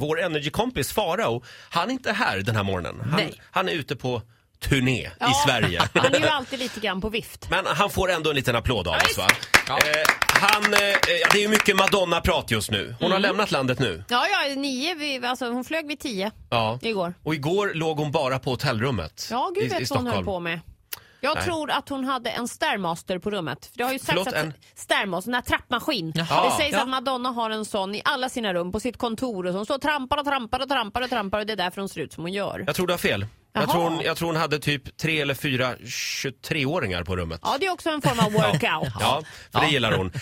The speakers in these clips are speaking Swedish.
Vår energikompis Farao, han är inte här den här morgonen. Han, Nej. han är ute på turné Ja. i Sverige. Han är ju alltid lite grann på vift. Men han får ändå en liten applåd av oss va? Eh, han, eh, ja, det är ju mycket Madonna-prat just nu. Hon Mm. har lämnat landet nu. Ja, ja, nio, vi, alltså, hon flög vid tio Ja. igår. Och igår låg hon bara på hotellrummet Ja, i, gud i vet vad hon Stockholm. höll på med. Jag Nej. tror att hon hade en Stairmaster på rummet. För det har ju sagts Förlåt, att en- Stairmaster, den här trappmaskin. Jaha. Det sägs Ja. att Madonna har en sån i alla sina rum på sitt kontor och så. Hon står och trampar och trampar och trampar och trampar och det är därför hon ser ut som hon gör. Jag tror du har fel. Jag tror, hon, jag tror hon hade typ tre eller fyra 23-åringar på rummet. Ja, det är också en form av workout. Ja, för det gillar hon.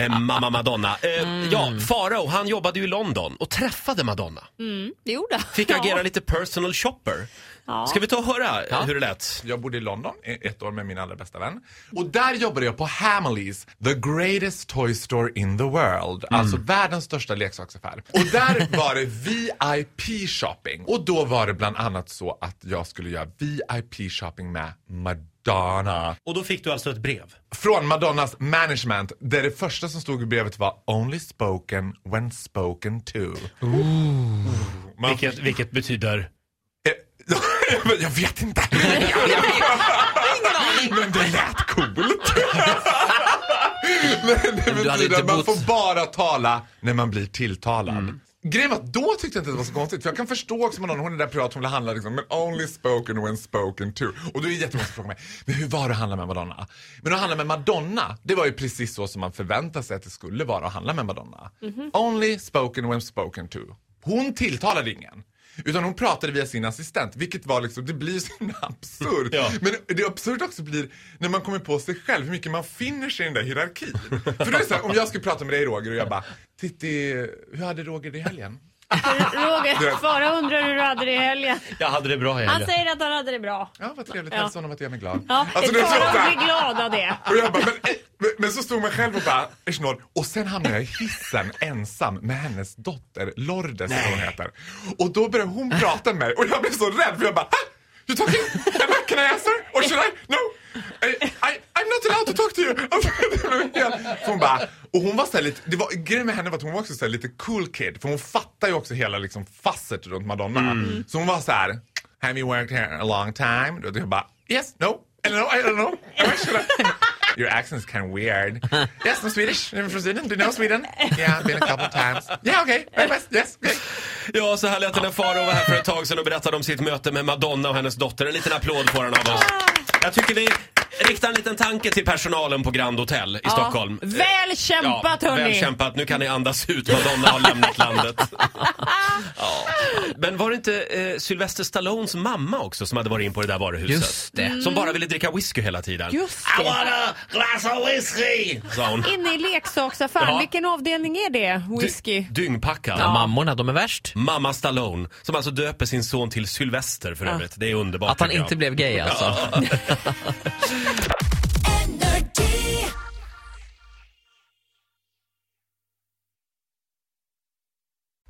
Eh, mamma Madonna. Eh, Mm. Ja, Farao, han jobbade ju i London och träffade Madonna. Mm, det gjorde han. Fick Ja. agera lite personal shopper. Ja. Ska vi ta och höra eh, hur det lät? Jag bodde i London i ett år med min allra bästa vän. Och där jobbade jag på Hamleys, the greatest toy store in the world. Alltså världens största leksaksaffär. Och där var det VIP shopping. Och då var det bland annat så att jag skulle göra VIP shopping med Madonna. Och då fick du alltså ett brev. Från Madonnas management, där det första som stod i brevet var Only spoken when spoken to. Man Vilket, vilket betyder... Eh, jag vet inte. Men det lät coolt. Men det betyder att man får bara tala när man blir tilltalad. Grejen var då tyckte jag inte att det var så konstigt. För jag kan förstå också Madonna, hon är där privat, hon vill handla liksom, men only spoken when spoken to. Och då är det jättemånga som frågar mig, men hur var det att handla med Madonna? Men att handla med Madonna, det var ju precis så som man förväntade sig att det skulle vara att handla med Madonna. Only spoken when spoken to. Hon tilltalade ingen. Utan hon pratade via sin assistent, vilket var liksom, det blir så absurt. Ja. Men det absurt också blir när man kommer på sig själv, hur mycket man finner sig i den där hierarkin. För då är det så här, om jag skulle prata med dig Roger och jag bara, Titti, hur hade Roger det i helgen? Roger, Farao undrar hur du hade det i helgen. Jag hade det bra i Han helgen. säger att han hade det bra. Ja, vad trevligt. Ja. Hälsa honom att jag är glad. Ja, Alltså, Farao blir glad av det. och jag bara, men, men, men så stod man själv och bara, "Ersnor." Och sen hamnade jag i hissen ensam med hennes dotter Lourdes som hon heter. Och då började hon prata med mig och jag blev så rädd för jag bara, "Ah, You talking? Emma, can I answer? Or should I? No! I, I, I'm not allowed to talk to you! För hon bara, och hon var så lite, det var, grejen med henne var att hon var också så lite cool kid. För hon fattar ju också hela liksom fasset runt Madonna. Så hon var så här, have you worked here a long time? Och jag bara, yes, no, I don't know, I don't know. Your accent's kind of weird. Yes, I'm Swedish. I'm from Sweden. Do you know Sweden? Yeah, I've been a couple of times. Yeah, okay. Very best. Yes, okay. Ja, så här lät det när Farao var här för ett tag sedan och berättade om sitt möte med Madonna och hennes dotter. En liten applåd får han av oss. Jag tycker vi riktar en liten tanke till personalen på Grand Hotel i Stockholm. Väl kämpat ja, hörni! Väl kämpat. Nu kan ni andas ut. Madonna har lämnat landet. Men var det inte eh, Sylvester Stallones mamma också som hade varit in på det där varuhuset? Just det. Som bara ville dricka whisky hela tiden. Just I det. want a glass of whisky! Sa hon. Inne i leksaksaffären, Ja. vilken avdelning är det? Whisky? Dy- Dyngpackad. Ja. Mammorna, de är värst. Mamma Stallone, som alltså döper sin son till Sylvester för övrigt. Det är underbart. Att han tycker jag. inte blev gay alltså.